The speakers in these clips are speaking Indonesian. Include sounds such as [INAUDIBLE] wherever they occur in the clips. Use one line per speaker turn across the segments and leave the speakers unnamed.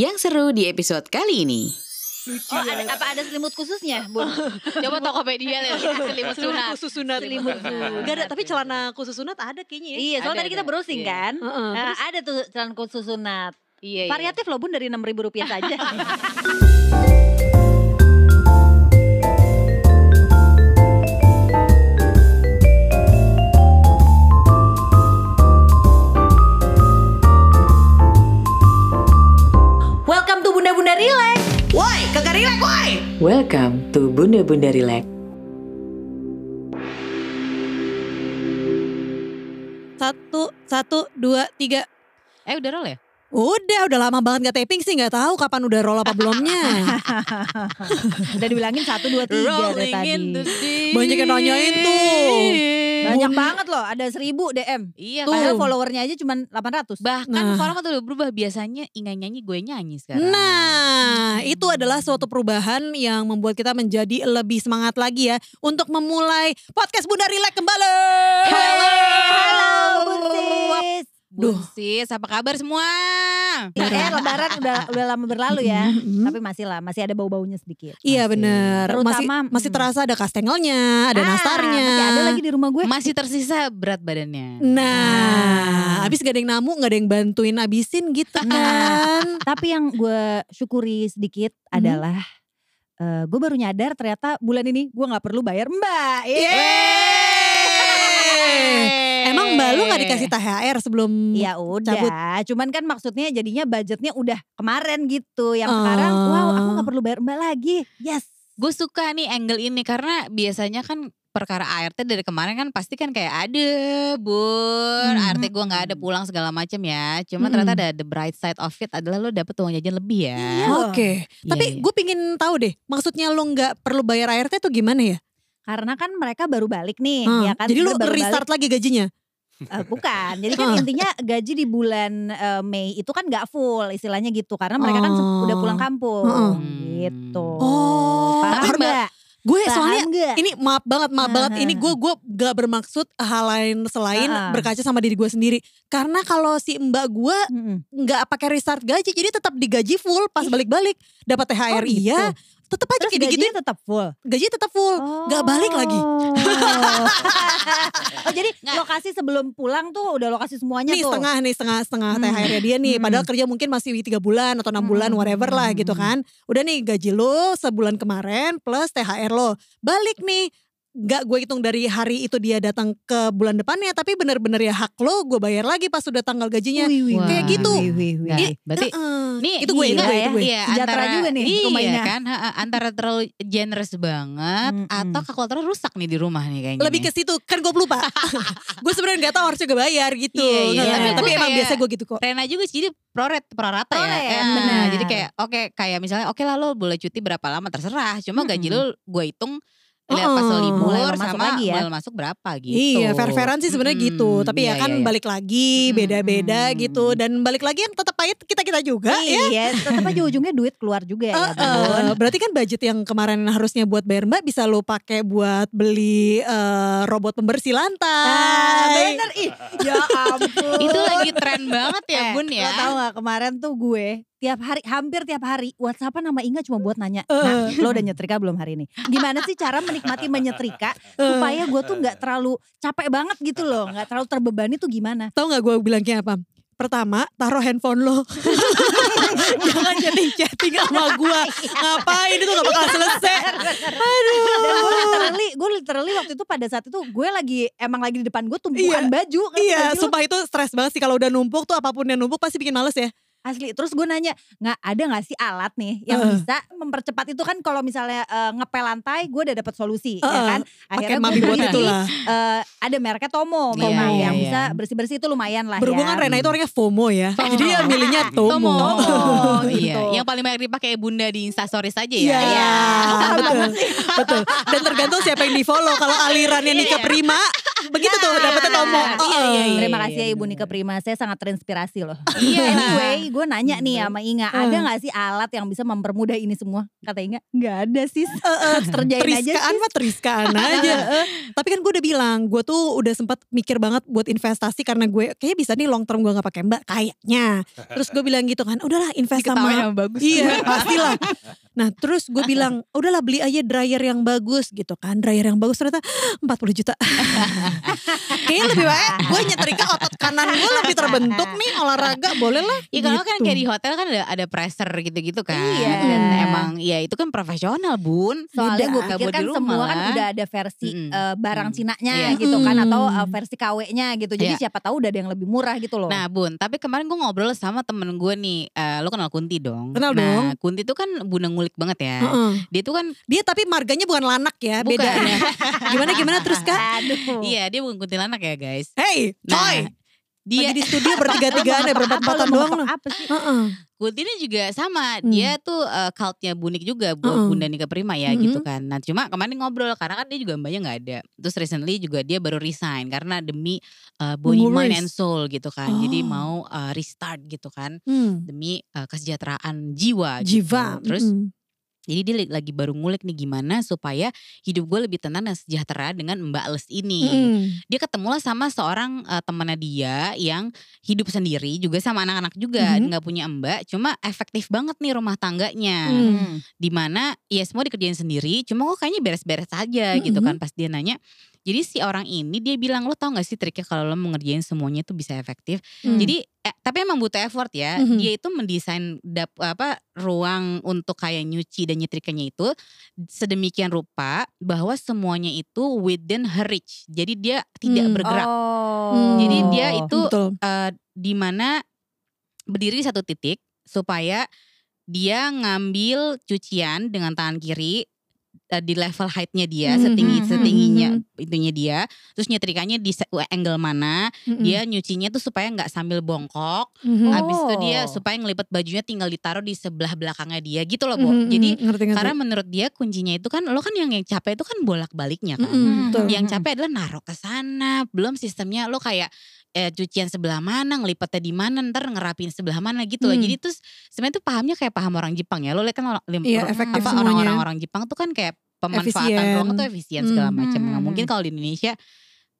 Yang seru di episode kali ini.
Oh, ada, apa ada selimut khususnya, Bun? [LAUGHS] Coba Tokopedia lihat selimut sunat.
khusus sunat.
Selimut sunat.
Gak ada, tapi celana khusus sunat ada kayaknya ya.
Iya, soalnya
Ada,
tadi kita browsing
Iya.
kan.
Heeh,
Nah,
terus?
ada tuh celana khusus sunat.
Iya,
Variatif loh Bun dari enam ribu rupiah saja. [LAUGHS] Bunda Relax.
Woi, kagak rilek woi.
Welcome to Bunda Bunda Relax.
Satu, satu, dua, tiga.
Eh udah roll ya?
Udah, udah lama banget gak taping sih, gak tahu kapan udah roll apa belumnya. [LAUGHS]
Udah dibilangin satu dua tiga dari tadi.
Banyak yang nanyain tuh.
Banyak
Bun-
banget loh, ada seribu DM.
Iya
Tuh.
Padahal followernya aja cuma 800.
Bahkan
Nah.
format udah berubah biasanya Inga nyanyi gue nyanyi sekarang.
Nah, itu adalah suatu perubahan yang membuat kita menjadi lebih semangat lagi ya untuk memulai podcast Bunda Rilek kembali.
Halo, halo, Bunsis.
Duh.
Bunsis, apa kabar semua?
Eh, lebaran udah udah lama berlalu ya.
Mm-mm.
Tapi masih lah, masih ada bau-baunya sedikit.
Iya
Masih.
bener, masih,
Terutama,
masih
mm.
terasa ada kastengelnya, ada
Ah,
nastarnya.
Masih ada lagi di rumah gue.
Masih tersisa berat badannya.
Nah, abis gak ada yang namu, gak ada yang bantuin abisin gitu
Nah.
kan. [LAUGHS]
Tapi yang gue syukuri sedikit
Mhm.
adalah eh, gue baru nyadar ternyata bulan ini gue nggak perlu bayar mbak.
Yeay. Emang mbak lu gak dikasih THR sebelum
Ya udah,
cabut?
cuman kan maksudnya jadinya budgetnya udah kemarin gitu. Yang
Oh.
sekarang, wow, aku nggak perlu bayar mbak lagi. Yes.
Gue suka nih angle ini karena biasanya kan perkara ART dari kemarin kan pasti kan kayak ada bun
Hmm.
ART gue nggak ada pulang segala macam ya cuma
Hmm.
ternyata ada the bright side of it adalah lo dapet uang jajan lebih ya
Iya.
Oke,
Iya,
tapi
iya.
gue pingin tahu deh, maksudnya lu nggak perlu bayar ART tuh gimana ya?
Karena kan mereka baru balik nih,
Hmm,
ya kan?
Jadi
baru
restart lagi gajinya?
Eh, bukan, jadi kan
Ah.
intinya gaji di bulan eh, Mei itu kan nggak full istilahnya gitu, karena mereka kan
Oh.
udah pulang kampung,
Heeh.
gitu.
Oh,
paham nggak?
Gue
Paham
soalnya
nggak?
ini maaf banget, maaf
Ah,
banget. Ini gue gue gak bermaksud hal lain selain
Ah, ah.
berkaca sama diri gue sendiri. Karena kalau si mbak gue nggak pakai restart gaji, jadi tetap digaji full pas balik-balik. Dapat THR
Oh, gitu.
Tetap aja
Terus
kayak gitu.
gajinya tetap full.
Gaji tetap full, nggak balik lagi. [LAUGHS]
oh jadi
Nggak.
lokasi sebelum pulang tuh udah lokasi semuanya
nih
tuh.
setengah nih setengah setengah
Hmm.
THR -nya dia nih.
Hmm.
Padahal kerja mungkin masih tiga bulan atau enam bulan
Hmm.
whatever lah gitu
Hmm.
kan. Udah nih gaji lo sebulan kemarin plus THR lo balik nih. Gak gue hitung dari hari itu dia datang ke bulan depannya tapi bener-bener ya hak lo gue bayar lagi pas sudah tanggal gajinya.
Wih, wih.
Kayak
wih,
gitu.
wih, wih, wih.
Nggak, berarti
Heeh.
Nih,
itu gue, itu
gila
gue,
ya.
itu gue.
Iya,
Sejahtera
antara,
juga nih
iya
rumahnya.
kan, antara terlalu generous banget
Mm-mm.
atau kalkulatornya rusak nih di rumah nih kayaknya.
Lebih ke situ kan gue lupa. [LAUGHS] gue sebenarnya nggak tahu harusnya gue bayar gitu.
Iya, iya.
Tapi
tapi
gue
emang
kayak-
biasa gue gitu kok.
Rena juga sih jadi proret prorata ya.
Proret,
Eh,
benar.
Jadi kayak oke kayak misalnya oke lah lo boleh cuti berapa lama terserah. Cuma gaji lo gue hitung lihat pas lo
Oh.
libur
lo masuk
sama
lagi ya.
mulai lo masuk berapa gitu.
Iya, fair-fairan sih sebenarnya
Mm-mm,
gitu. Tapi ya
iya,
kan
iya, iya.
balik lagi, beda-beda gitu. Dan balik lagi yang tetap pahit kita-kita juga ya.
Iya, tetap aja ujungnya duit keluar juga ya,
Eh,
Bun.
eh, berarti kan budget yang kemarin harusnya buat bayar mbak bisa lo pakai buat beli eh, robot pembersih
Ah,
lantai.
bener ih. Ya [LAUGHS] ampun.
Itu lagi tren banget ya
Eh,
Bun
Lo
ya.
tau gak kemarin tuh gue tiap hari hampir tiap hari WhatsAppan nama Inga cuma buat nanya, nah lo udah nyetrika belum hari ini? Gimana sih cara menikmati [LAUGHS] menyetrika supaya gue tuh nggak terlalu capek banget gitu loh, nggak terlalu terbebani tuh gimana?
Tahu nggak gue bilangnya apa? Pertama, taruh handphone lo. [LAUGHS] Jangan jadi chatting sama gue. Ngapain itu gak bakal selesai.
Aduh. Dan gue literally, gue literally waktu itu pada saat itu gue lagi emang lagi di depan gue tumpukan baju.
Iya,
sih lo?
sumpah itu stres banget sih kalau udah numpuk tuh apa pun yang numpuk pasti bikin males ya.
Asli. Terus gue nanya, nggak ada nggak sih alat nih yang
Heeh.
bisa mempercepat itu kan kalau misalnya eh, ngepel lantai, gue udah dapat solusi, ya
Heeh.
kan?
Pakai
gue
mami buat itulah.
eh, ada mereknya Tomo,
Iya,
memang
iya,
yang
iya.
bisa bersih bersih itu lumayan lah
Berhubungan
ya.
Rena itu orangnya FOMO ya. Jadi dia milihnya [LAUGHS] Tomo.
Tomo.
Tomo, [LAUGHS]
Iya,
gitu.
yang paling banyak dipakai Bunda di Instastories aja
Iya,
ya.
Iya. [LAUGHS]
betul, betul. Dan tergantung siapa yang di follow. Kalau alirannya Nika
Iya.
Prima, begitu tuh
Nah,
dapetin Omo.
iya, iya, iya.
Terima kasih ya Ibu Nika Prima, saya sangat terinspirasi loh.
Iya.
Anyway, gue nanya nih sama Inga, ada
Hmm.
nggak sih alat yang bisa mempermudah ini semua? Kata Inga, nggak ada sih. [LAUGHS]
Heeh,
Terjain aja
Teriskaan
sih.
mah teriskaan aja. Tapi kan gue udah bilang, gue tuh udah sempat mikir banget buat investasi karena gue kayaknya bisa nih long term gue gak pakai mbak kayaknya. Terus gue bilang gitu kan, udahlah invest sama
sama bagus.
Iya pastilah. Nah terus gue bilang udahlah beli aja dryer yang bagus gitu kan. Dryer yang bagus ternyata 40 juta. Kayaknya lebih baik gue nyetrika otot kanan gue lebih terbentuk nih olahraga boleh lah.
Iya kan
gitu.
kayak di hotel kan ada ada pressure gitu-gitu kan.
Iya.
Dan emang ya itu kan profesional bun.
Soalnya gue pikir kan semua kan udah ada versi eh, barang
Mm.
Cinanya
Iya.
gitu kan atau eh,
Mm.
versi KW-nya gitu. Jadi
Iya.
siapa tahu udah ada yang lebih murah gitu loh.
Nah bun, tapi kemarin gue ngobrol sama temen gue nih, eh, lo kenal Kunti dong?
Kenal
nah,
dong.
Kunti tuh kan bunda ngulik banget ya.
Heeh.
Dia tuh kan,
Dia tapi marganya bukan lanak ya
Bukan.
bedanya. [LAUGHS] Gimana gimana terus kak?
Aduh.
iya dia bukan kuntilanak ya guys.
Hey
Nah,
coy.
Dia
Lagi di studio bertiga-tigaan ya [LAUGHS] berempat-empatan doang loh.
apa sih?
Heeh.
Kunti ini juga sama,
Hmm.
dia tuh eh, cultnya bunik juga buat
Heeh.
Bunda Nika Prima ya
Mhm.
gitu kan. Nah cuma kemarin ngobrol karena kan dia juga mbaknya nggak ada. Terus recently juga dia baru resign karena demi eh, body,
Menguris.
mind and soul gitu kan. Jadi
Oh.
mau eh, restart gitu kan
Hmm.
demi eh, kesejahteraan jiwa. gitu.
Jiwa.
Terus
Mm-mm.
Jadi dia lagi baru ngulik nih gimana supaya hidup gue lebih tenang dan sejahtera dengan Mbak Les ini.
Mm-mm.
Dia ketemulah sama seorang uh, temannya dia yang hidup sendiri juga sama anak-anak juga
Mhm.
nggak punya mbak, cuma efektif banget nih rumah tangganya.
Hmm.
Hmm.
Di mana ya semua dikerjain sendiri, cuma kok kayaknya beres-beres aja gitu
Mhm.
kan pas dia nanya. Jadi si orang ini dia bilang lo tau gak sih triknya kalau lo mau ngerjain semuanya itu bisa efektif.
Hmm.
Jadi eh, tapi emang butuh effort ya.
Mhm.
Dia itu mendesain dap, apa ruang untuk kayak nyuci dan nyetrikanya itu sedemikian rupa bahwa semuanya itu within her reach. Jadi dia tidak
Hmm.
bergerak.
Oh.
Jadi dia itu
Betul.
eh, di mana berdiri di satu titik supaya dia ngambil cucian dengan tangan kiri eh, di level height-nya dia
Mhm,
setinggi
mhm,
setingginya
mhm.
itunya dia terus nyetrikanya di se- angle mana
Mm-mm.
dia nyucinya tuh supaya nggak sambil bongkok
Mhm.
Abis itu dia
Oh.
supaya ngelipet bajunya tinggal ditaruh di sebelah belakangnya dia gitu loh, Bo.
Mhm,
Jadi
ngerti, ngerti.
karena menurut dia kuncinya itu kan lo kan yang yang capek itu kan bolak-baliknya kan.
Mm-mm,
Hmm.
betul.
Yang capek adalah naruh ke sana, belum sistemnya lo kayak eh, cucian sebelah mana, ngelipetnya di mana, ntar ngerapin sebelah mana gitu loh.
Hmm.
Jadi terus sebenarnya tuh pahamnya kayak paham orang Jepang ya. Lo lihat kan lim-
Iya,
apa orang-orang orang Jepang tuh kan kayak pemanfaatan
Efisien.
ruang tuh efisien segala
Hmm.
macam. Nah,
Hmm.
mungkin kalau di Indonesia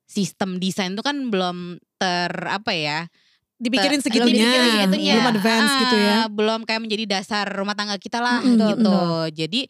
sistem desain tuh kan belum ter apa ya
dipikirin segitunya,
dipikirin segitunya.
belum advance gitu ya.
Ah, belum kayak menjadi dasar rumah tangga kita lah
Mm-mm,
gitu
betul.
jadi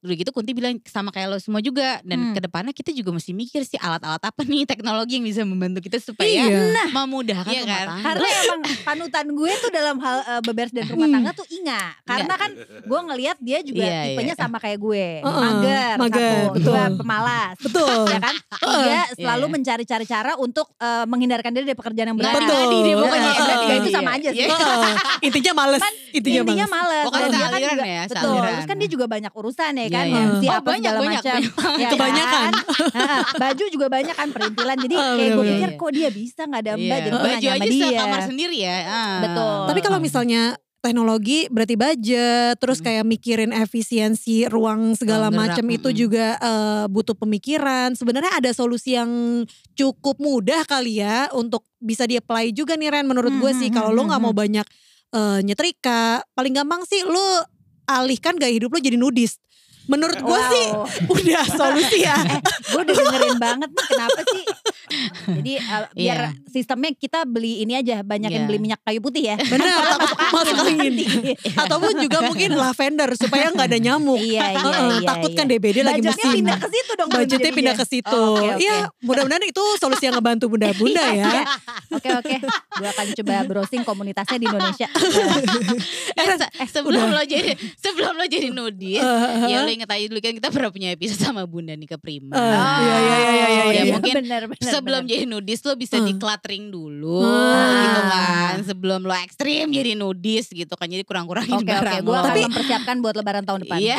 udah gitu Kunti bilang sama kayak lo semua juga dan
Hmm.
ke depannya kita juga mesti mikir sih alat-alat apa nih teknologi yang bisa membantu kita supaya
Iya.
memudahkan
Iya
rumah
kan?
tangga.
Karena [LAUGHS] emang panutan gue tuh dalam hal eh, beberes dan rumah
Hmm.
tangga tuh Inga. Karena kan gue ngelihat dia juga
Iya,
tipenya
iya.
sama kayak gue.
Heeh,
mager,
mager,
satu,
betul.
dua pemalas.
Betul.
ya kan? Tiga selalu
Iya.
mencari-cari cara untuk eh, menghindarkan diri dari pekerjaan yang berat.
Betul.
tadi dia pokoknya tadi
Tiga itu
dia.
sama aja sih.
Iya.
Heeh, intinya males, intinya,
Intinya
males.
males.
Pokoknya
dia kan juga-
ya,
Betul. Terus kan dia juga banyak urusan ya kan.
Iya,
iya.
MC
Oh,
apa
banyak,
segala
banyak,
macam.
banyak.
Ya
Kebanyakan.
kan? Baju juga banyak kan perintilan. Jadi
Ah,
kayak gue
bener-bener.
pikir
Iya.
kok dia bisa gak ada mbak.
Iya.
Jadi
baju
sama
aja
dia.
sekamar sendiri ya Ah.
Betul.
Tapi kalau misalnya teknologi berarti budget, terus
Hmm.
kayak mikirin efisiensi ruang segala macam itu juga eh, butuh pemikiran. Sebenarnya ada solusi yang cukup mudah kali ya untuk bisa di apply juga nih Ren menurut gue
Hmm,
sih.
hmm,
Kalau lo nggak mau banyak eh, nyetrika, paling gampang sih lo alihkan gaya hidup lo jadi nudis. Menurut gue sih
Wow.
udah solusi ya.
gue udah dengerin banget nih kenapa sih [LAUGHS] jadi uh, biar
Iya.
sistemnya kita beli ini aja banyakin
Iya.
beli minyak kayu putih ya
Bener, masuk, angin. [LAUGHS] Ataupun juga mungkin lavender supaya nggak ada nyamuk.
iya iya iya
takut
iya.
kan DBD lagi
budgetnya
musim.
pindah ke situ dong
budgetnya pindah ke situ.
Oh, oke, oke.
Iya, mudah-mudahan itu solusi yang ngebantu bunda-bunda [LAUGHS]
Iya,
ya.
iya. oke oke gue akan coba browsing komunitasnya di Indonesia
Eh, se- sebelum lo jadi sebelum lo jadi nudis,
Eh,
ya lo inget aja dulu kan kita pernah punya episode sama Bunda Nika Prima.
Eh, iya, iya, iya, iya,
Ya,
iya.
mungkin
bener, bener,
sebelum
bener.
jadi nudis lo bisa
Hmm.
decluttering dulu
Ah.
gitu kan. Sebelum lo ekstrim jadi nudis gitu kan. Jadi kurang-kurangin
oke
barang
gue
lo.
akan
Tapi-
mempersiapkan buat lebaran tahun depan
Iya.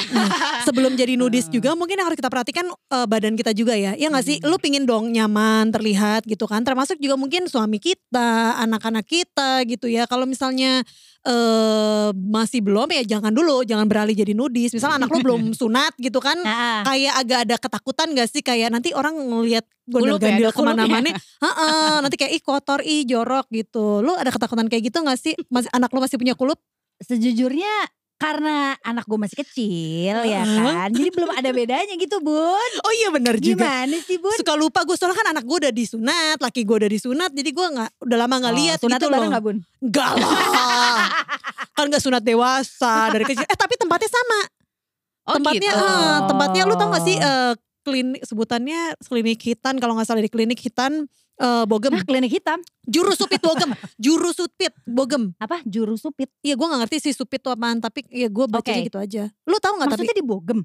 Sebelum jadi nudis
Hmm.
juga mungkin yang harus kita perhatikan eh, badan kita juga ya. Iya gak sih?
Hmm.
Lu pingin dong nyaman, terlihat gitu kan. Termasuk juga mungkin suami kita, anak-anak kita gitu ya. Kalau misalnya eh masih belum ya jangan dulu, jangan beralih jadi nudis. Misal anak lu [LAUGHS] belum sunat gitu kan,
Nah,
kayak agak ada ketakutan gak sih kayak nanti orang ngelihat
ya, ada kulup ya.
ke mana-mana, Heeh, nanti kayak ih kotor, ih jorok gitu. Lu ada ketakutan kayak gitu gak sih? Masih anak lu masih punya kulup?
sejujurnya karena anak gue masih kecil ya
Heeh.
kan. Jadi belum ada bedanya gitu bun.
Oh iya benar juga.
Gimana sih bun?
Suka lupa gue soalnya kan anak gue udah disunat, laki gue udah disunat, jadi gue nggak udah lama nggak lihat
Oh, sunatnya
gitu
bareng
loh.
gak bun?
Enggak lah. [LAUGHS] kan gak sunat dewasa dari kecil. Eh tapi tempatnya sama.
Oh
tempatnya
gitu.
eh, tempatnya lu tau gak sih eh, klinik sebutannya klinik hitan kalau nggak salah di klinik hitan eh, Bogem.
Nah klinik hitam.
Juru supit Bogem. Juru supit Bogem.
Apa? Juru supit.
Iya gue gak ngerti sih supit itu apaan tapi ya gue bacanya
Oke.
gitu aja. Lu tahu nggak tapi
Maksudnya di Bogem.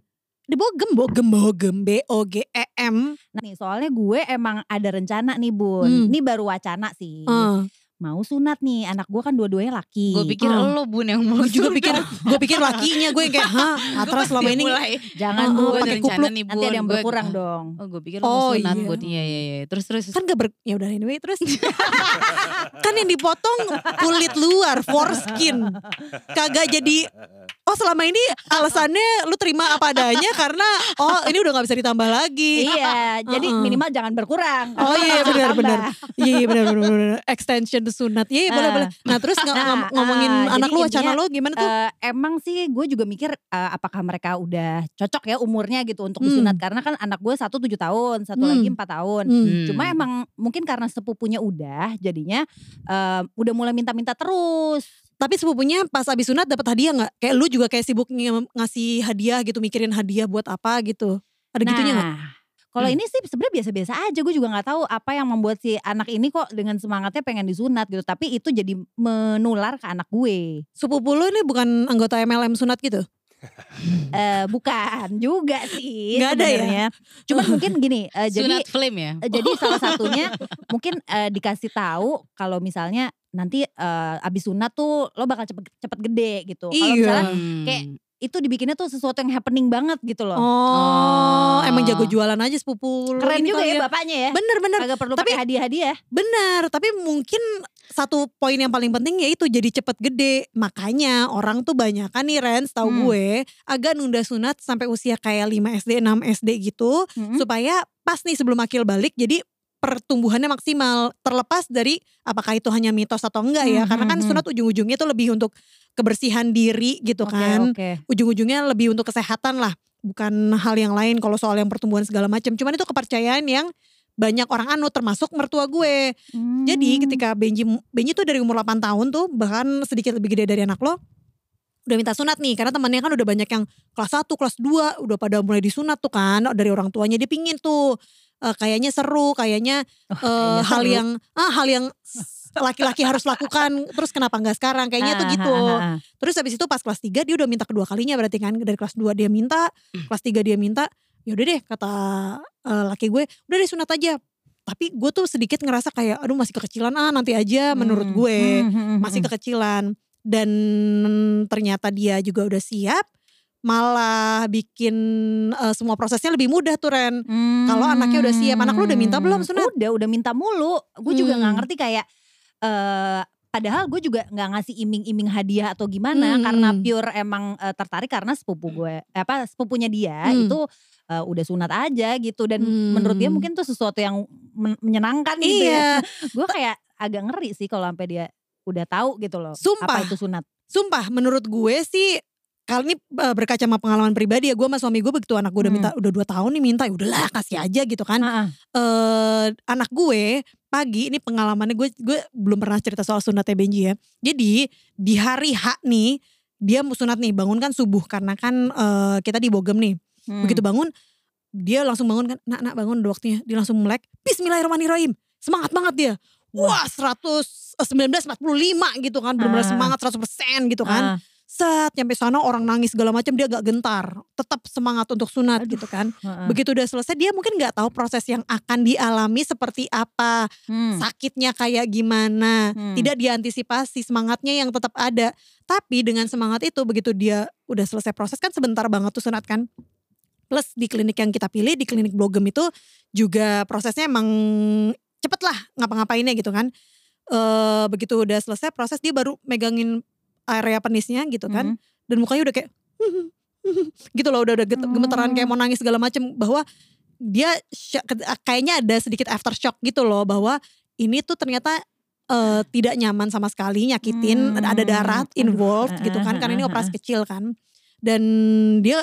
di Bogem Bogem Bogem B O G E M.
Nah nih soalnya gue emang ada rencana nih bun.
Hmm.
Ini baru wacana sih.
Eh,
Mau sunat nih. Anak gue kan dua-duanya laki.
Gue pikir
Oh.
lo bun yang mau
gue juga pikir gue pikir lakinya gue yang kayak hah
Gua
Atra
pas
selama ini
mulai.
Jangan
Oh,
bun.
ada
pakai kupluk.
nih,
Nanti ada
Bun.
yang
Gua-
berkurang dong.
Oh gue pikir lo
Oh,
mau sunat
iya.
bun. Iya iya iya. Terus terus.
kan gak ber ya udah anyway terus kan yang dipotong kulit luar foreskin kagak jadi oh selama ini alasannya lu terima apa adanya karena oh ini udah nggak bisa ditambah lagi
Iya, [LAUGHS] jadi minimal jangan berkurang.
Oh iya benar benar. Iya iya benar benar benar. [LAUGHS] Extension sunat. Iya iya, boleh
Ah.
boleh. Nah terus ng-
Nah,
ngom- ngomongin
ah,
anak lu wacana lu gimana tuh?
Eh, emang sih gue juga mikir eh, apakah mereka udah cocok ya umurnya gitu untuk
Hmm.
disunat karena kan anak gue satu tujuh tahun, satu
Hmm.
lagi empat tahun.
Hmm.
Cuma emang mungkin karena sepupunya udah, jadinya eh, udah mulai minta-minta terus.
Tapi sepupunya pas abis sunat dapat hadiah nggak? Kayak lu juga kayak sibuk nge- ngasih hadiah gitu, mikirin hadiah buat apa gitu. Ada gitunya nggak?
Nah, kalau
Hmm.
ini sih sebenarnya biasa-biasa aja. Gue juga nggak tahu apa yang membuat si anak ini kok dengan semangatnya pengen disunat gitu. Tapi itu jadi menular ke anak gue.
Sepupu lu ini bukan anggota MLM sunat gitu? [LAUGHS]
Eh bukan juga sih
Nggak ada ya?
sebenarnya. Cuman [LAUGHS] mungkin gini, eh, jadi
Sunat flame ya.
Eh, Jadi salah [LAUGHS] satunya mungkin eh, dikasih tahu kalau misalnya nanti eh, abis sunat tuh lo bakal cepet cepet gede gitu. Kalau
Iya.
misalnya
Hmm.
kayak itu dibikinnya tuh sesuatu yang happening banget gitu loh.
Oh,
Oh.
emang jago jualan aja sepupu lu
Keren
ini
juga
kali
ya bapaknya ya.
Bener bener
Agak perlu
Tapi-
hadiah-hadiah.
Benar, tapi mungkin satu poin yang paling penting yaitu jadi cepet gede. Makanya orang tuh banyak kan nih Rens tahu
Hmm.
gue agak nunda sunat sampai usia kayak 5 SD, 6 SD gitu
Mm-mm.
supaya pas nih sebelum akil balik jadi pertumbuhannya maksimal terlepas dari apakah itu hanya mitos atau enggak ya.
Hmm,
karena kan
hmm,
sunat ujung-ujungnya tuh lebih untuk kebersihan diri gitu
Oke,
kan.
Oke.
ujung-ujungnya lebih untuk kesehatan lah bukan hal yang lain kalau soal yang pertumbuhan segala macam. Cuman itu kepercayaan yang banyak orang anut termasuk mertua gue. Jadi
Hmm.
ketika Benji Benji tuh dari umur 8 tahun tuh bahkan sedikit lebih gede dari anak lo udah minta sunat nih. Karena temannya kan udah banyak yang kelas 1, kelas 2 udah pada mulai disunat tuh kan dari orang tuanya. Dia pingin tuh eh, kayaknya seru kayaknya
Oh,
eh, hal
seru.
yang ah hal yang laki-laki harus lakukan terus kenapa nggak sekarang kayaknya tuh
Ah,
gitu
ah, ah.
Terus habis itu pas kelas 3 dia udah minta kedua kalinya berarti kan dari kelas 2 dia minta, kelas 3 dia minta, ya udah deh kata eh, laki gue, udah deh sunat aja. Tapi gue tuh sedikit ngerasa kayak aduh masih kekecilan ah nanti aja menurut
Hmm,
gue.
hmm, hmm,
Masih
hmm.
kekecilan dan ternyata dia juga udah siap malah bikin eh, semua prosesnya lebih mudah tuh Ren. Kalau anaknya udah siap, anak lu udah minta belum sunat?
Udah, udah minta mulu. Gue juga nggak
Hmm.
ngerti kayak eh padahal gue juga nggak ngasih iming-iming hadiah atau gimana
Hmm.
karena pure emang eh, tertarik karena sepupu gue apa sepupunya dia
Hmm.
itu eh, udah sunat aja gitu dan
Hmm.
menurut dia mungkin tuh sesuatu yang men- menyenangkan gitu ya.
Iya,
gue kayak agak ngeri sih kalau sampai dia udah tahu gitu loh
Sumpah.
apa itu sunat.
sumpah menurut gue sih kali ini eh, berkaca sama pengalaman pribadi ya gue sama suami gue begitu anak gue udah
Hmm.
minta udah dua tahun nih minta ya udahlah kasih aja gitu kan.
Heeh.
eh anak gue pagi ini pengalamannya gue gue belum pernah cerita soal sunatnya Benji ya. Jadi di hari H nih dia mau sunat nih bangun kan subuh karena kan eh, kita di Bogem nih.
Hmm.
begitu bangun dia langsung bangun kan nak nak bangun udah waktunya. Dia langsung melek Bismillahirrahmanirrahim. Semangat banget dia. Wah. 100 eh, 1945 gitu kan benar-benar
Ah.
semangat 100% gitu kan.
Ah,
set nyampe sana orang nangis segala macam dia agak gentar. Tetap semangat untuk sunat
Aduh.
gitu kan. Begitu udah selesai dia mungkin nggak tahu proses yang akan dialami seperti apa
Hmm.
sakitnya kayak gimana.
Hmm.
tidak diantisipasi semangatnya yang tetap ada. Tapi dengan semangat itu begitu dia udah selesai proses kan sebentar banget tuh sunat kan. Plus di klinik yang kita pilih di klinik Blogem itu juga prosesnya emang cepet lah ngapa-ngapainnya gitu kan. Eh begitu udah selesai proses dia baru megangin area penisnya gitu kan.
Mhm.
Dan mukanya udah kayak [LAUGHS] gitu loh udah udah get- gemeteran kayak mau nangis segala macem bahwa dia kayaknya ada sedikit aftershock gitu loh bahwa ini tuh ternyata eh, tidak nyaman sama sekali nyakitin ada- ada
Hmm,
darah involved
heeh,
gitu kan karena ini
heeh,
operasi kecil kan dan dia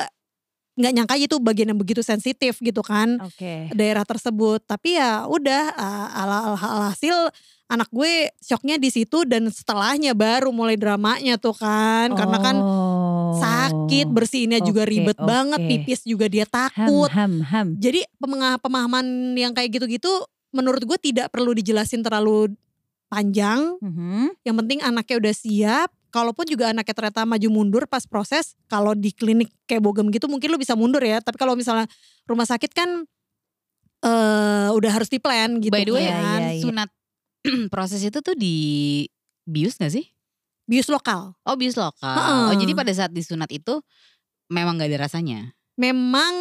nggak nyangka itu bagian yang begitu sensitif gitu kan
Oke.
daerah tersebut tapi ya udah uh, ala alhasil anak gue shocknya di situ dan setelahnya baru mulai dramanya tuh kan karena kan
Oh.
sakit bersihinnya juga
Oke,
ribet
oke.
banget pipis juga dia
ham
takut
ham ham.
jadi pemengah- pemahaman yang kayak gitu-gitu menurut gue tidak perlu dijelasin terlalu panjang
Mhm.
yang penting anaknya udah siap kalaupun juga anaknya ternyata maju mundur pas proses kalau di klinik kayak bogem gitu mungkin lu bisa mundur ya tapi kalau misalnya rumah sakit kan eh udah harus di plan gitu
By the way,
kan
iya, iya.
sunat [CLEARS THROAT] proses itu tuh di bius gak sih?
bius lokal
Oh bius lokal.
Heeh.
Oh jadi pada saat disunat itu memang gak ada rasanya.
memang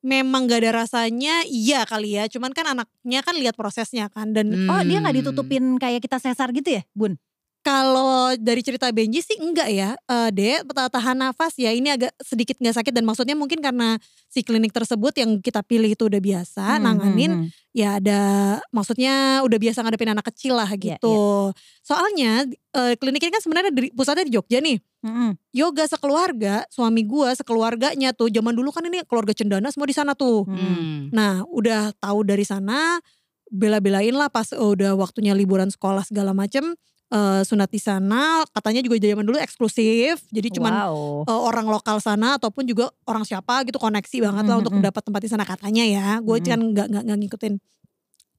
memang gak ada rasanya iya kali ya cuman kan anaknya kan lihat prosesnya kan dan
Oh dia nggak
Hmm.
ditutupin kayak kita sesar gitu ya bun?
Kalau dari cerita Benji sih enggak ya, eh Dek ta- tahan nafas ya ini agak sedikit nggak sakit dan maksudnya mungkin karena si klinik tersebut yang kita pilih itu udah biasa
Hmm,
nanganin
hmm, hmm.
ya ada maksudnya udah biasa ngadepin anak kecil lah
Iya,
gitu. Soalnya eh, klinik ini kan sebenarnya di, pusatnya di Jogja nih.
Mhm.
Yoga sekeluarga, suami gua sekeluarganya tuh zaman dulu kan ini keluarga cendana semua di sana tuh.
Hmm.
Hmm.
Nah, udah tahu dari sana bela-belain lah pas udah waktunya liburan sekolah segala macem eh, sunat di sana katanya juga zaman dulu eksklusif jadi cuman
wow.
eh, orang lokal sana ataupun juga orang siapa gitu koneksi banget lah
Mm,
untuk
mm, mm.
dapat tempat di sana katanya ya gue
Mm.
kan nggak nggak ngikutin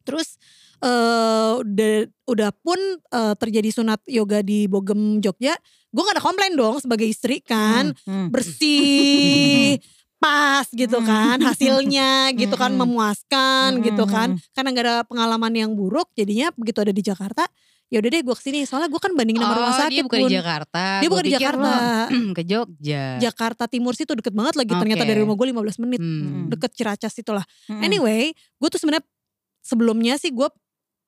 terus eh udah udah pun eh, terjadi sunat yoga di Bogem Jogja gue gak ada komplain dong sebagai istri kan
Hmm, hmm.
bersih [LAUGHS] pas gitu kan hasilnya gitu kan memuaskan gitu kan karena nggak ada pengalaman yang buruk jadinya begitu ada di Jakarta ya udah deh gue ke sini soalnya gue kan bandingin sama rumah
Oh,
sakit
dia bukan
Bun.
di Jakarta.
Dia bukan di Jakarta. [CLEARS THROAT]
ke Jogja.
Jakarta Timur sih tuh deket banget lagi ternyata
Oke.
dari rumah gue 15 menit
Hmm.
deket Ciracas itulah
Hmm.
anyway gue tuh sebenarnya sebelumnya sih gue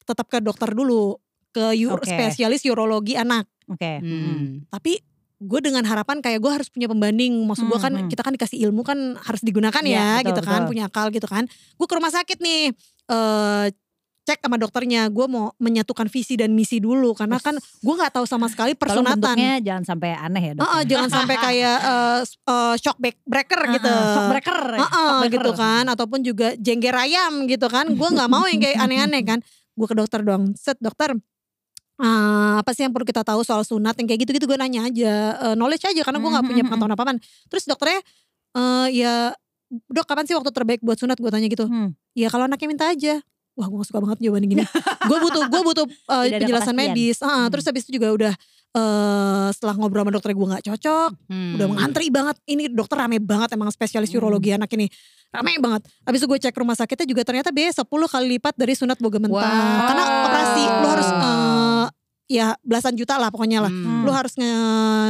tetap ke dokter dulu ke ur-
Oke.
spesialis urologi anak
Oke. Hmm.
Hmm.
tapi gue dengan harapan kayak gue harus punya pembanding maksud gue kan
Hmm, hmm.
kita kan dikasih ilmu kan harus digunakan
Iya,
ya
betul,
gitu kan
betul.
punya akal gitu kan gue ke rumah sakit nih eh cek sama dokternya gue mau menyatukan visi dan misi dulu. Karena kan gue nggak tahu sama sekali persunatan.
jangan sampai aneh ya dok.
Heeh, jangan sampai kayak [LAUGHS] s- eh, shock break- breaker gitu.
Shockbreaker.
Heeh,
shockbreaker.
gitu kan. Ataupun juga jengger ayam gitu kan. Gue nggak mau yang kayak [LAUGHS] aneh-aneh kan. Gue ke dokter doang. Set dokter eh, apa sih yang perlu kita tahu soal sunat yang kayak gitu-gitu? Gue nanya aja. Eh, knowledge aja karena gue nggak punya
Mhm,
pengetahuan apa apaan terus dokternya eh, ya dok kapan sih waktu terbaik buat sunat? Gue tanya gitu.
Hmm.
ya kalau anaknya minta aja wah gue suka banget jawaban gini [LAUGHS] gue butuh gue butuh
Tidak ada
penjelasan medis Ah,
Hmm.
terus habis itu juga udah eh setelah ngobrol sama dokter gue nggak cocok
Hmm.
udah mengantri banget ini dokter rame banget emang spesialis
Hmm.
urologi anak ini rame banget habis itu gue cek rumah sakitnya juga ternyata biaya 10 kali lipat dari sunat boga mentah
Wow.
karena operasi lu harus eh, ya belasan juta lah pokoknya lah
Hmm.
lu harus nge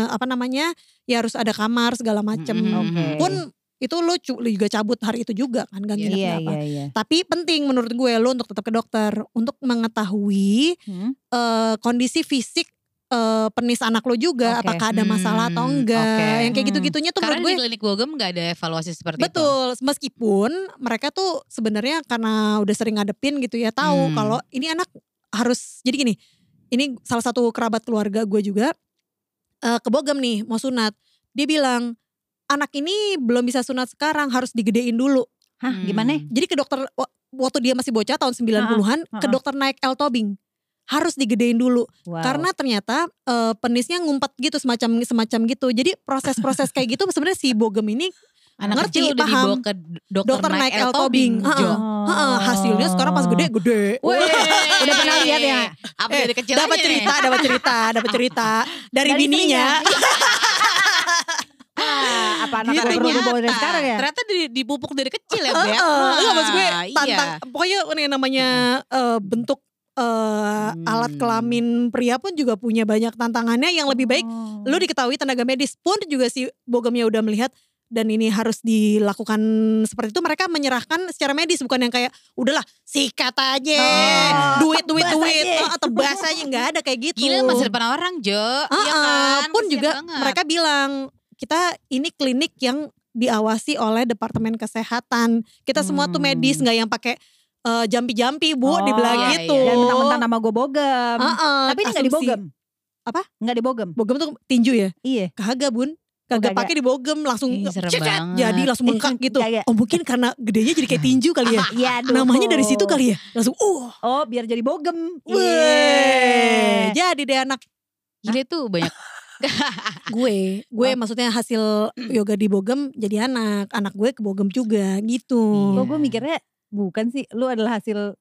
apa namanya ya harus ada kamar segala macem
Hmm.
Oke.
pun itu lu juga cabut hari itu juga kan gak nginep
Iya
apa
iya iya.
tapi penting menurut gue lu untuk tetap ke dokter untuk mengetahui
Hmm.
eh, kondisi fisik eh, penis anak lo juga
Oke.
apakah ada masalah atau
Hmm,
enggak
oke.
yang kayak
Hmm.
gitu-gitunya tuh
Karena
menurut gue
di klinik Bogem gak ada evaluasi seperti itu.
betul meskipun mereka tuh sebenarnya karena udah sering ngadepin gitu ya tahu
Hmm.
kalau ini anak harus jadi gini ini salah satu kerabat keluarga gue juga eh, ke Bogem nih mau sunat dia bilang anak ini belum bisa sunat sekarang harus digedein dulu
Hah
Hmm.
gimana?
jadi ke dokter wa- waktu dia masih bocah tahun 90-an ke
ha-ha.
dokter naik L tobing harus digedein dulu
Wow.
karena ternyata eh, penisnya ngumpet gitu semacam semacam gitu jadi proses-proses kayak gitu sebenarnya si bogem ini
Anak
Ngerti,
kecil udah
paham.
dibawa ke dokter,
Dokter
naik, L
tobing.
tobing. Jo.
Oh.
heeh, hasilnya sekarang pas gede gede
Weh.
Udah pernah lihat ya?
Apa
Eh,
dari kecil
dapat
nih?
cerita dapat cerita dapat cerita [LAUGHS] dari,
Dari
bininya
Ah, apa anak
Gitu,
perlu
ternyata,
bawa dari sekarang ya?
ternyata di, dipupuk dari kecil ya Beb.
Heeh, iya maksud gue tantang
iya.
pokoknya ini yang namanya eh, bentuk eh, alat
Hmm.
kelamin pria pun juga punya banyak tantangannya yang lebih baik
Oh.
lu diketahui tenaga medis pun juga si bogemnya udah melihat dan ini harus dilakukan seperti itu mereka menyerahkan secara medis bukan yang kayak udahlah sikat aja
Oh,
duit duit duit
aja.
oh, tebas aja nggak ada kayak gitu
Gila masa depan orang Jo.
Ah,
Iya
ah,
kan?
pun
Kasian
juga
banget.
mereka bilang kita ini klinik yang diawasi oleh departemen kesehatan kita semua tuh
Hmm.
medis nggak yang pakai eh, jampi-jampi bu
Oh,
dibilang
iya,
gitu
iya.
Dan mentang-mentang nama gue bogem.
Ah, ah,
Tapi ini gak
asumsi.
dibogem.
Apa?
Nggak dibogem.
bogem tuh tinju ya
Iya.
kagak bun kagak
kagak.
pakai dibogem langsung
Ih, serem
cet, cet,
banget.
jadi langsung bengkak gitu oh mungkin karena gedenya jadi kayak tinju kali ya [LAUGHS]
Iya dong.
namanya dari situ kali ya langsung uh
Oh biar jadi bogem.
Weh,
Iya.
jadi deh anak
Gila tuh banyak. [LAUGHS]
gue, gue
Oh.
maksudnya hasil yoga di Bogem jadi anak, anak gue ke Bogem juga gitu.
Kok gue mikirnya bukan sih. Lu adalah hasil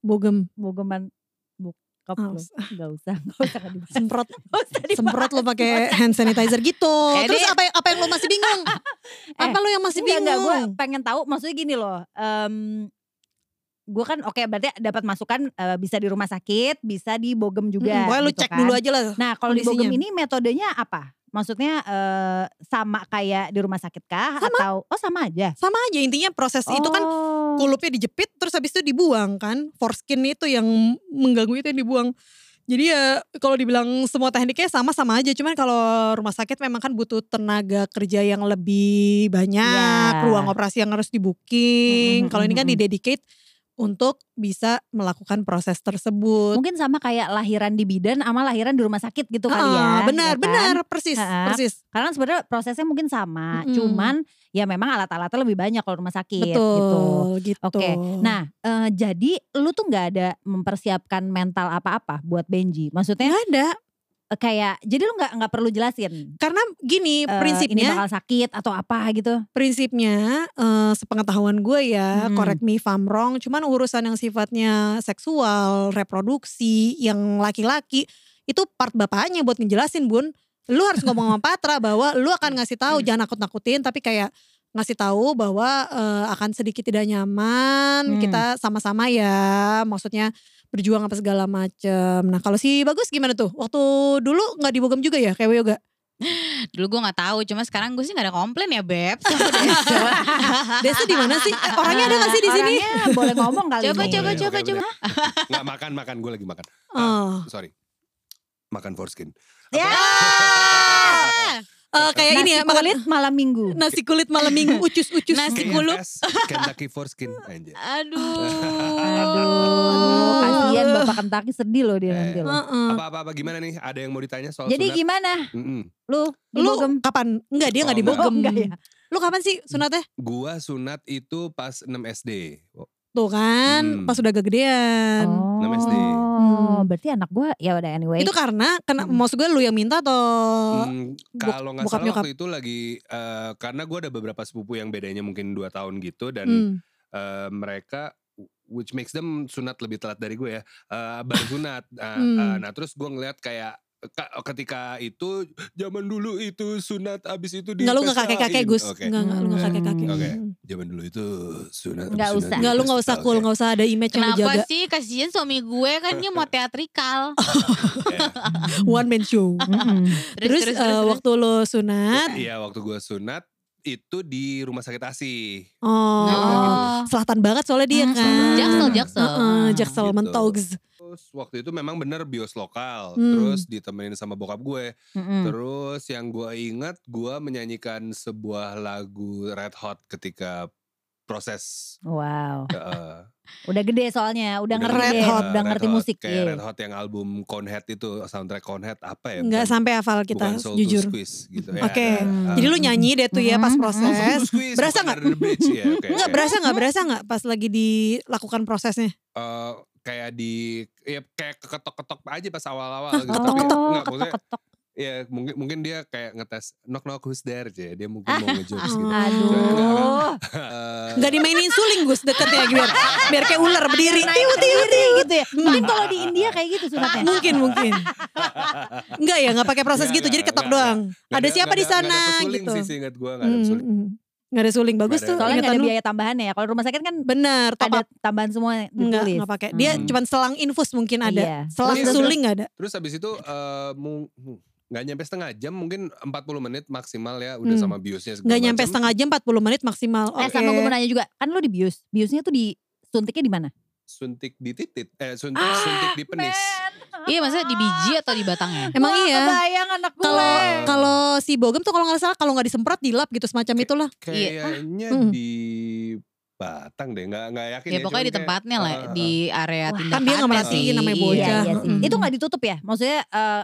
Bogem
bogeman bokap
Oh,
lu. Gak usah. Gak usah dibahas.
semprot, [LAUGHS]
usah dibahas.
semprot lo pakai hand sanitizer gitu.
Eh,
Terus apa yang apa yang lo masih bingung? [LAUGHS] apa lo yang masih
Enggak, enggak, gue
bingung?
pengen tahu maksudnya gini loh. em gue kan oke berarti dapat masukan eh, bisa di rumah sakit, bisa di bogem juga.
Mm, pokoknya lo
gitu
cek
kan.
dulu aja lah.
Nah kalau di bogem ini metodenya apa? Maksudnya eh, sama kayak di rumah sakit kah? Atau oh sama aja?
Sama aja intinya proses itu kan
Oh.
kulupnya dijepit terus habis itu dibuang kan. Foreskin itu yang mengganggu itu yang dibuang. Jadi ya kalau dibilang semua tekniknya sama-sama aja. Cuman kalau rumah sakit memang kan butuh tenaga kerja yang lebih banyak.
Iya.
Ruang operasi yang harus di-booking.
Mhm,
Kalau ini kan
mhm, mhm.
Untuk bisa melakukan proses tersebut.
Mungkin sama kayak lahiran di bidan sama lahiran di rumah sakit gitu kali ya.
benar,
ya kan?
benar, persis,
Ha-ha.
persis.
Karena sebenarnya prosesnya mungkin sama,
Mm-mm.
cuman ya memang alat-alatnya lebih banyak kalau rumah sakit gitu.
Betul, gitu.
Oke, nah eh, jadi lu tuh nggak ada mempersiapkan mental apa-apa buat Benji. Maksudnya
nggak ada.
Eh, kayak, jadi lu nggak nggak perlu jelasin.
Karena gini
ini
prinsipnya,
bakal sakit atau apa gitu.
prinsipnya eh, sepengetahuan gue ya,
Hmm.
correct me if I'm wrong, cuman urusan yang sifatnya seksual, reproduksi, yang laki-laki itu part bapaknya buat ngejelasin bun. Lu harus [LAUGHS] ngomong sama Patra bahwa lu akan ngasih tahu jangan nakut-nakutin, tapi kayak ngasih tahu bahwa eh, akan sedikit tidak nyaman,
Hmm.
kita sama-sama ya, maksudnya berjuang apa segala macem. Nah kalau si bagus gimana tuh? Waktu dulu nggak dibogem juga ya kayak yoga?
Dulu gue gak tahu, cuma sekarang gue sih gak ada komplain ya Beb. Desa. [LAUGHS]
Desa di mana sih? Eh, Orangnya ada gak sih di sini?
Orangnya boleh ngomong kali
Coba,
ini.
coba, coba, coba.
Nggak makan makan gue lagi makan.
Oh.
Sorry. Makan foreskin.
Ya.
Eh, [LAUGHS] kayak ini
Nasi
ya, makan
kulit malam minggu. [LAUGHS]
nasi kulit malam minggu [LAUGHS] ucus-ucus.
Nasi
KFS,
kulup.
Kentucky foreskin anjir.
Aduh.
Aduh, kasihan Bapak Kentaki sedih loh dia
Eh.
nanti loh.
Heeh.
Apa-apa gimana nih? Ada yang mau ditanya soal
Jadi
sunat?
gimana
Mm-mm.
lu di
Lu kapan? Enggak dia enggak
Oh,
dibogem.
Oh, enggak ya?
Lu kapan sih sunatnya?
Gua sunat itu pas 6 SD.
Tuh kan,
Hmm.
pas udah kegedean.
Oh,
6 SD.
berarti anak gue ya udah anyway.
Itu karena kena
Hmm.
maksud gue lu yang minta atau
Hmm, kalau nggak salah
nyokap?
waktu itu lagi eh, karena gue ada beberapa sepupu yang bedanya mungkin dua tahun gitu dan
Hmm.
eh, mereka which makes them sunat lebih telat dari gue ya eh, baru sunat Nah,
Hmm.
eh, nah terus gue ngeliat kayak ka- ketika itu zaman dulu itu sunat abis itu di
Enggak lu enggak kakek-kakek Gus.
oke
Enggak enggak lu enggak
Hmm.
kakek-kakek.
Oke.
Hmm.
zaman dulu itu sunat
Nggak
abis
usah.
Enggak lu
di
enggak usah cool,
oke.
enggak usah ada image yang lu
Kenapa sih kasihan suami gue kan dia mau [LAUGHS] teatrikal. [LAUGHS]
Ya.
One man show. [LAUGHS]
Mm-mm.
Terus, eh, waktu lu sunat,
iya waktu gue sunat itu di rumah sakit ASI
oh,
Oh.
selatan banget soalnya dia
Hmm,
kan.
Jaksel, Jaksel.
Heeh, Jaksel
Gitu.
Mentogs.
Terus waktu itu memang bener bios lokal,
Hmm.
terus ditemenin sama bokap gue.
Mm-mm.
Terus yang gue ingat gue menyanyikan sebuah lagu Red Hot ketika proses.
Wow,
eh, [LAUGHS]
udah gede soalnya, udah, ngerti
Red
deh,
Hot.
udah
Red
ngerti
Hot,
musik.
Kayak
iya.
Red Hot yang album Conehead itu soundtrack Conehead apa ya?
Enggak
Bukan-
sampai hafal kita
bukan Soul
jujur.
Squeeze gitu. ya,
Oke.
ada, eh,
Jadi lu nyanyi deh tuh ya pas proses.
Squeeze,
Berasa nggak?
Ya. oke,
Enggak
oke.
berasa nggak berasa nggak pas lagi dilakukan prosesnya?
Eh, kayak di ya kayak keketok-ketok aja pas awal-awal gitu.
Oh,
Tapi enggak maksudnya
ketok-ketok.
ya mungkin mungkin dia kayak ngetes knock knock who's there aja. Dia mungkin mau ngejokes gitu.
Aduh.
Eh, [LAUGHS]
Nggak dimainin suling Gus deketnya biar biar kayak ular berdiri. Tiu tiu tiu.
gitu ya. Mungkin kalau di India kayak gitu sunatnya.
Mungkin mungkin. [LAUGHS] Enggak ya nggak pakai proses gitu jadi ketok doang. Ada siapa di sana
ada pesuling
gitu.
sih seingat gue nggak ada
Hmm,
pesuling.
Hmm. Nggak ada suling bagus tuh.
Soalnya nggak ada biaya tambahannya ya. Kalau rumah sakit kan
Bener top
ada
up.
tambahan semua
Enggak,
ditulis.
enggak pakai. Dia
Hmm.
cuma selang infus mungkin ada.
Iya.
Selang
Terus-
suling nggak ada.
Terus habis itu eh, mu- nggak nyampe setengah jam mungkin 40 menit maksimal ya udah
Hmm.
sama biusnya segala
Nggak nyampe setengah jam 40 menit maksimal.
Eh
Oke.
sama gue mau nanya juga, kan lu di bius. Biusnya tuh di suntiknya di mana?
suntik di titit eh suntik suntik di penis
Iya maksudnya di biji atau di batangnya?
Emang
Wah,
iya.
Kebayang anak gue.
Kalau kalau si Bogem tuh kalau nggak salah kalau nggak disemprot dilap gitu semacam itulah.
kayaknya
Hmm.
di Batang deh nggak nggak yakin
Ya
ya,
pokoknya di tempatnya
kayak,
lah,
ah, ah,
di area
Wah,
tindakan.
kan dia nggak merhatiin namanya
Iya,
bocah.
iya sih.
Mm-mm.
Itu gak ditutup ya? Maksudnya eh,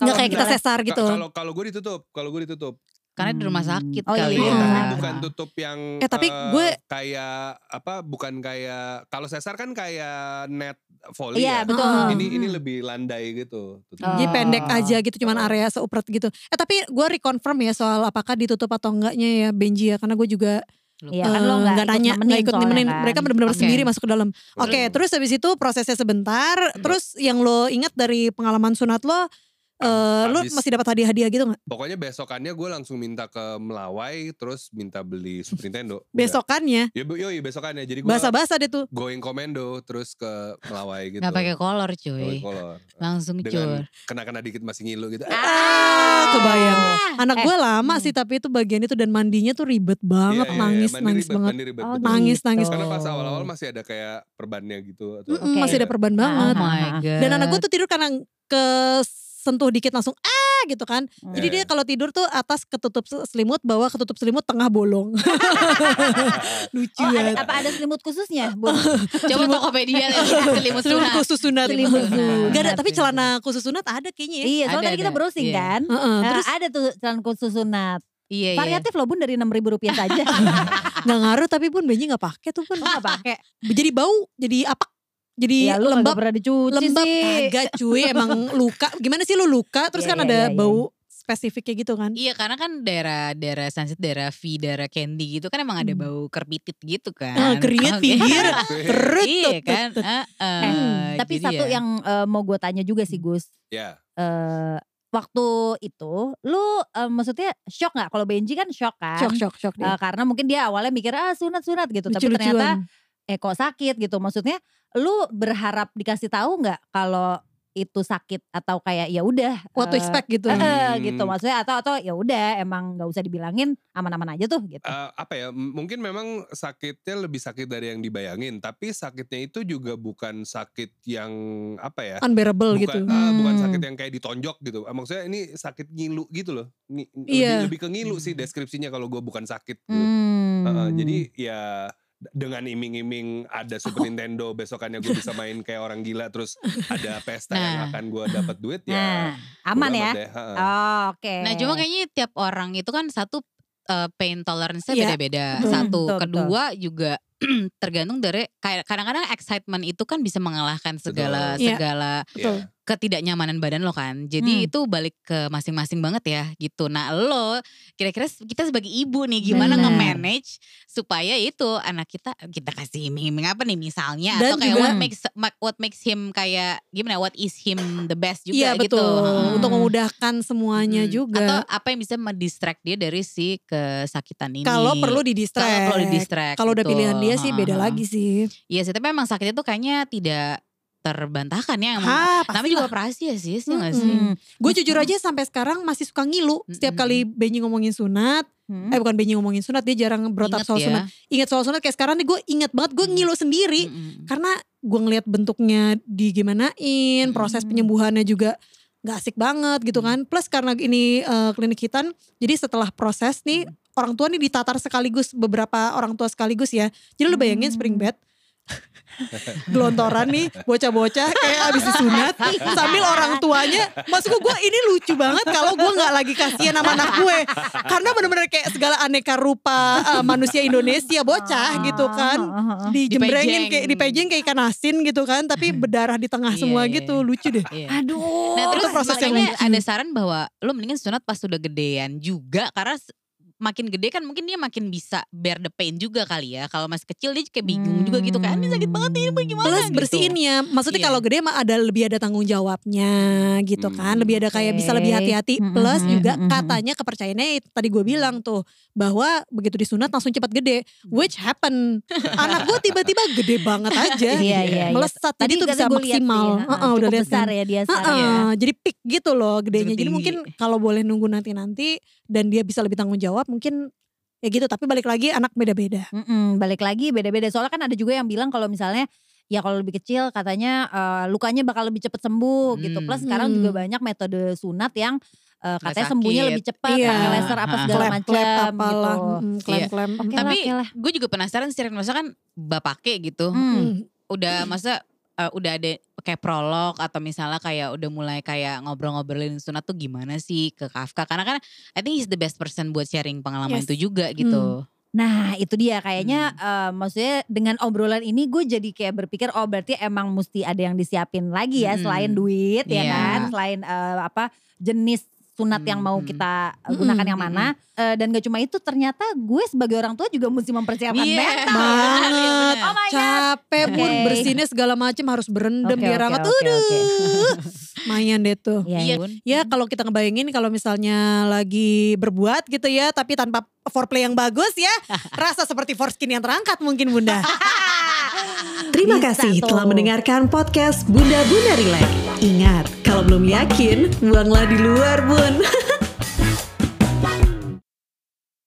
Nggak kayak kita sesar gitu.
Kalau kalau gue ditutup, kalau gue ditutup.
Karena di rumah
Hmm.
sakit
Oh,
kali
iya.
ya.
Tapi
Ah.
bukan tutup yang
Eh, tapi
eh,
gue-
kayak apa? Bukan kayak kalau sesar kan kayak net volley
Iya
ya.
betul.
Ah.
Ini ini
Hmm.
lebih landai gitu. tutup.
Oh.
Jadi pendek aja gitu cuman
Oh.
area seupret gitu. Eh tapi gue reconfirm ya soal apakah ditutup atau enggaknya ya Benji ya karena gue juga
Iya kan
eh,
lo gak,
nggak nanya
nemenin
nggak ikut nemenin
kan.
mereka benar-benar
Oke.
sendiri masuk ke dalam. Oke
Bener.
terus habis itu prosesnya sebentar terus yang lo ingat dari pengalaman sunat lo eh lo
Abis-
masih dapat hadiah-hadiah gitu nggak?
Pokoknya besokannya gue langsung minta ke Melawai terus minta beli Super Nintendo. [LAUGHS]
Besokannya
Ya bu- yoi besokannya jadi gue
bahasa-bahasa deh tuh.
going komando terus ke Melawai gitu.
Gak pakai kolor cuy.
kolor.
Langsung
Dengan
cur.
kena-kena dikit masih ngilu gitu.
Ah, kebayang. Anak
Eh,
gue lama
hmm.
sih tapi itu bagian itu dan mandinya tuh ribet banget,
Iya, iya,
nangis, nangis
ribet,
banget.
mandi ribet,
Oh,
betul.
Nangis,
gitu.
nangis.
Karena pas awal-awal masih ada kayak perbannya gitu atau.
Masih ada perban banget.
Oh my
Ah. [LAUGHS]
god.
Dan anak gue tuh tidur karena kesentuh dikit langsung ah gitu kan. Jadi
Eh.
dia kalau tidur tuh atas ketutup selimut, bawah ketutup selimut, tengah bolong. [LAUGHS] Lucu
Oh, ada,
banget.
apa ada selimut khususnya? Bu? [LAUGHS]
Coba Tokopedia [LAUGHS] selimut
Selimut
sunat.
khusus sunat.
Selimut sunat.
Gak ada, tapi celana khusus sunat ada kayaknya ya.
iya, soalnya
Ada,
tadi kita
ada.
browsing
Iya.
kan.
Heeh,
Nah,
terus
ada tuh celana khusus sunat.
Iya iya.
Variatif loh bun dari enam ribu rupiah saja.
nggak ngaruh tapi pun Benji nggak pakai tuh pun.
Lo gak pakai?
Jadi bau, jadi apa? Jadi
Ya lu
lembab.
lembab pernah dicuci
Lembab
sih.
kagak cuy emang [LAUGHS] luka. Gimana sih lu luka terus
Iya,
kan
iya,
ada
iya, iya.
bau spesifiknya gitu kan.
Iya karena kan daerah daerah sunset, daerah V, daerah candy gitu kan emang ada
Hmm.
bau kerpitit gitu kan.
Ah, keringet
Oke.
pinggir. Terus
iya kan. Heeh.
Eh, Tapi satu
ya.
yang eh, mau gue tanya juga sih Gus.
Ya.
eh waktu itu lu eh, maksudnya shock nggak kalau Benji kan shock kan
Shock shock shock dia.
karena mungkin dia awalnya mikir ah sunat sunat gitu tapi ternyata. Eh kok sakit gitu maksudnya lu berharap dikasih tahu nggak kalau itu sakit atau kayak ya udah
What to
eh,
expect gitu.
eh,
Hmm.
gitu maksudnya atau atau ya udah emang nggak usah dibilangin aman-aman aja tuh gitu
Eh, apa ya mungkin memang sakitnya lebih sakit dari yang dibayangin tapi sakitnya itu juga bukan sakit yang apa ya
Unbearable
bukan
gitu.
bukan
Hmm.
sakit yang kayak ditonjok gitu maksudnya ini sakit ngilu gitu loh Ngi-
Iya.
lebih, lebih ke ngilu sih deskripsinya kalau gue bukan sakit gitu.
Hmm.
Heeh, jadi ya dengan iming-iming ada Super [LAUGHS] Nintendo besokannya gue bisa main kayak orang gila terus ada [LAUGHS] pesta yang
Nah.
akan gue dapat duit
nah
ya
aman
bodo
ya oh, oke
Nah cuma kayaknya tiap orang itu kan satu eh, pain tolerance-nya
Iya,
beda-beda.
betul.
Satu,
Betul, betul.
kedua juga [CLEARS THROAT] tergantung dari kayak kadang-kadang excitement itu kan bisa mengalahkan segala
Betul. Iya.
segala.
Iya.
ketidaknyamanan badan lo kan. Jadi
Hmm.
itu balik ke masing-masing banget ya gitu. Nah lo kira-kira kita sebagai ibu nih gimana nge-manage supaya itu anak kita kita kasih iming-iming apa nih misalnya
Dan
atau kayak
juga-
what makes what makes him kayak gimana what is him the best
Iya
juga gitu.
betul.
Heeh.
Untuk memudahkan semuanya
Hmm.
juga.
Atau apa yang bisa mendistract dia dari si kesakitan ini.
Kalau perlu di distract.
Kalau perlu di distract.
Kalau udah pilihan dia sih beda lagi sih.
Iya sih, tapi memang sakitnya tuh kayaknya tidak terbantahkan ya. Emang. Namanya
pasti
juga operasi ya sih, sih gak sih?
Hmm.
Gue jujur aja sampai sekarang masih suka ngilu. Setiap kali Benji ngomongin sunat,
Hmm.
eh bukan Benji ngomongin sunat, dia jarang berotak
Ingat
soal
ya.
sunat. Ingat soal sunat kayak sekarang nih gue ingat banget gue
Hmm.
ngilu sendiri.
Mm-mm.
Karena gue ngeliat bentuknya digimanain, proses
Hmm.
penyembuhannya juga gak asik banget gitu kan. Plus karena ini eh, klinik hitan, jadi setelah proses nih orang tua nih ditatar sekaligus beberapa orang tua sekaligus ya. Jadi lu bayangin
Hmm.
spring bed. [LAUGHS] Gelontoran nih bocah-bocah kayak abis disunat sambil orang tuanya maksud gue ini lucu banget kalau gue nggak lagi kasihan sama anak gue karena bener-bener kayak segala aneka rupa eh, manusia Indonesia bocah gitu kan dijembrengin
Dipejeng.
kayak dipejeng kayak ikan asin gitu kan tapi [LAUGHS] berdarah di tengah
Iya,
semua
iya.
gitu lucu deh
Iya.
Aduh.
Nah terus
itu proses yang lucu.
ada saran bahwa lo mendingan sunat pas udah gedean juga karena makin gede kan mungkin dia makin bisa bear the pain juga kali ya. Kalau masih kecil dia kayak bingung juga gitu kan. Ini sakit banget nih, ini gimana
Plus
gitu.
bersihinnya, maksudnya
Iya.
kalau gede mah ada lebih ada tanggung jawabnya gitu kan,
Hmm,
lebih ada kayak bisa lebih hati-hati.
Mm,
Plus
mm,
juga
mm, mm,
katanya kepercayaannya itu tadi gue bilang tuh bahwa begitu disunat langsung cepat gede, which happen. Anak gue tiba-tiba gede banget aja, [LAUGHS]
Iya iya. iya.
melesat. Jadi tuh bisa
sih,
maksimal.
heeh,
Heeh, udah
cukup
lihat
besar
kan.
ya dia sekarang.
Heeh,
Iya.
jadi peak gitu loh gedenya. Jadi mungkin kalau boleh nunggu nanti-nanti dan dia bisa lebih tanggung jawab mungkin ya gitu. Tapi balik lagi anak beda-beda.
Mm-mm, balik lagi beda-beda soalnya kan ada juga yang bilang kalau misalnya ya kalau lebih kecil katanya eh, lukanya bakal lebih cepat sembuh gitu
Hmm.
plus sekarang
Hmm.
juga banyak metode sunat yang eh,
Nggak
katanya sembuhnya lebih cepat
Iya.
pakai laser apa segala macam gitu.
mm, klem-klem.
Oke
Tapi
lah, oke lah.
gue juga penasaran sih masa kan bapake gitu.
Hmm.
Mm.
Udah masa eh, udah ada kayak prolog atau misalnya kayak udah mulai kayak ngobrol-ngobrolin sunat tuh gimana sih ke Kafka karena kan I think he's the best person buat sharing pengalaman
Yes.
itu juga gitu.
Nah itu dia kayaknya
Hmm.
eh, maksudnya dengan obrolan ini gue jadi kayak berpikir oh berarti emang mesti ada yang disiapin lagi ya
Hmm.
selain duit ya
Iya.
kan selain eh, apa jenis sunat yang mau
Hmm.
kita eh,
Hmm,
gunakan yang
hmm,
mana Eh, dan gak cuma itu ternyata gue sebagai orang tua juga mesti mempersiapkan
Iya.
mental.
Banget.
Oh my God.
capek bun
Oke.
bersihinnya segala macam harus berendam biar
oke,
hangat
oke,
Aduh,
oke.
lumayan deh tuh
Iya,
iya.
Bun.
ya kalau kita ngebayangin kalau misalnya lagi berbuat gitu ya tapi tanpa foreplay yang bagus ya [LAUGHS] rasa seperti foreskin yang terangkat mungkin bunda [LAUGHS] Terima
Bisa
kasih
tuh.
telah mendengarkan podcast Bunda Bunda Relax. Ingat, kalau belum yakin, buanglah di luar bun. [LAUGHS]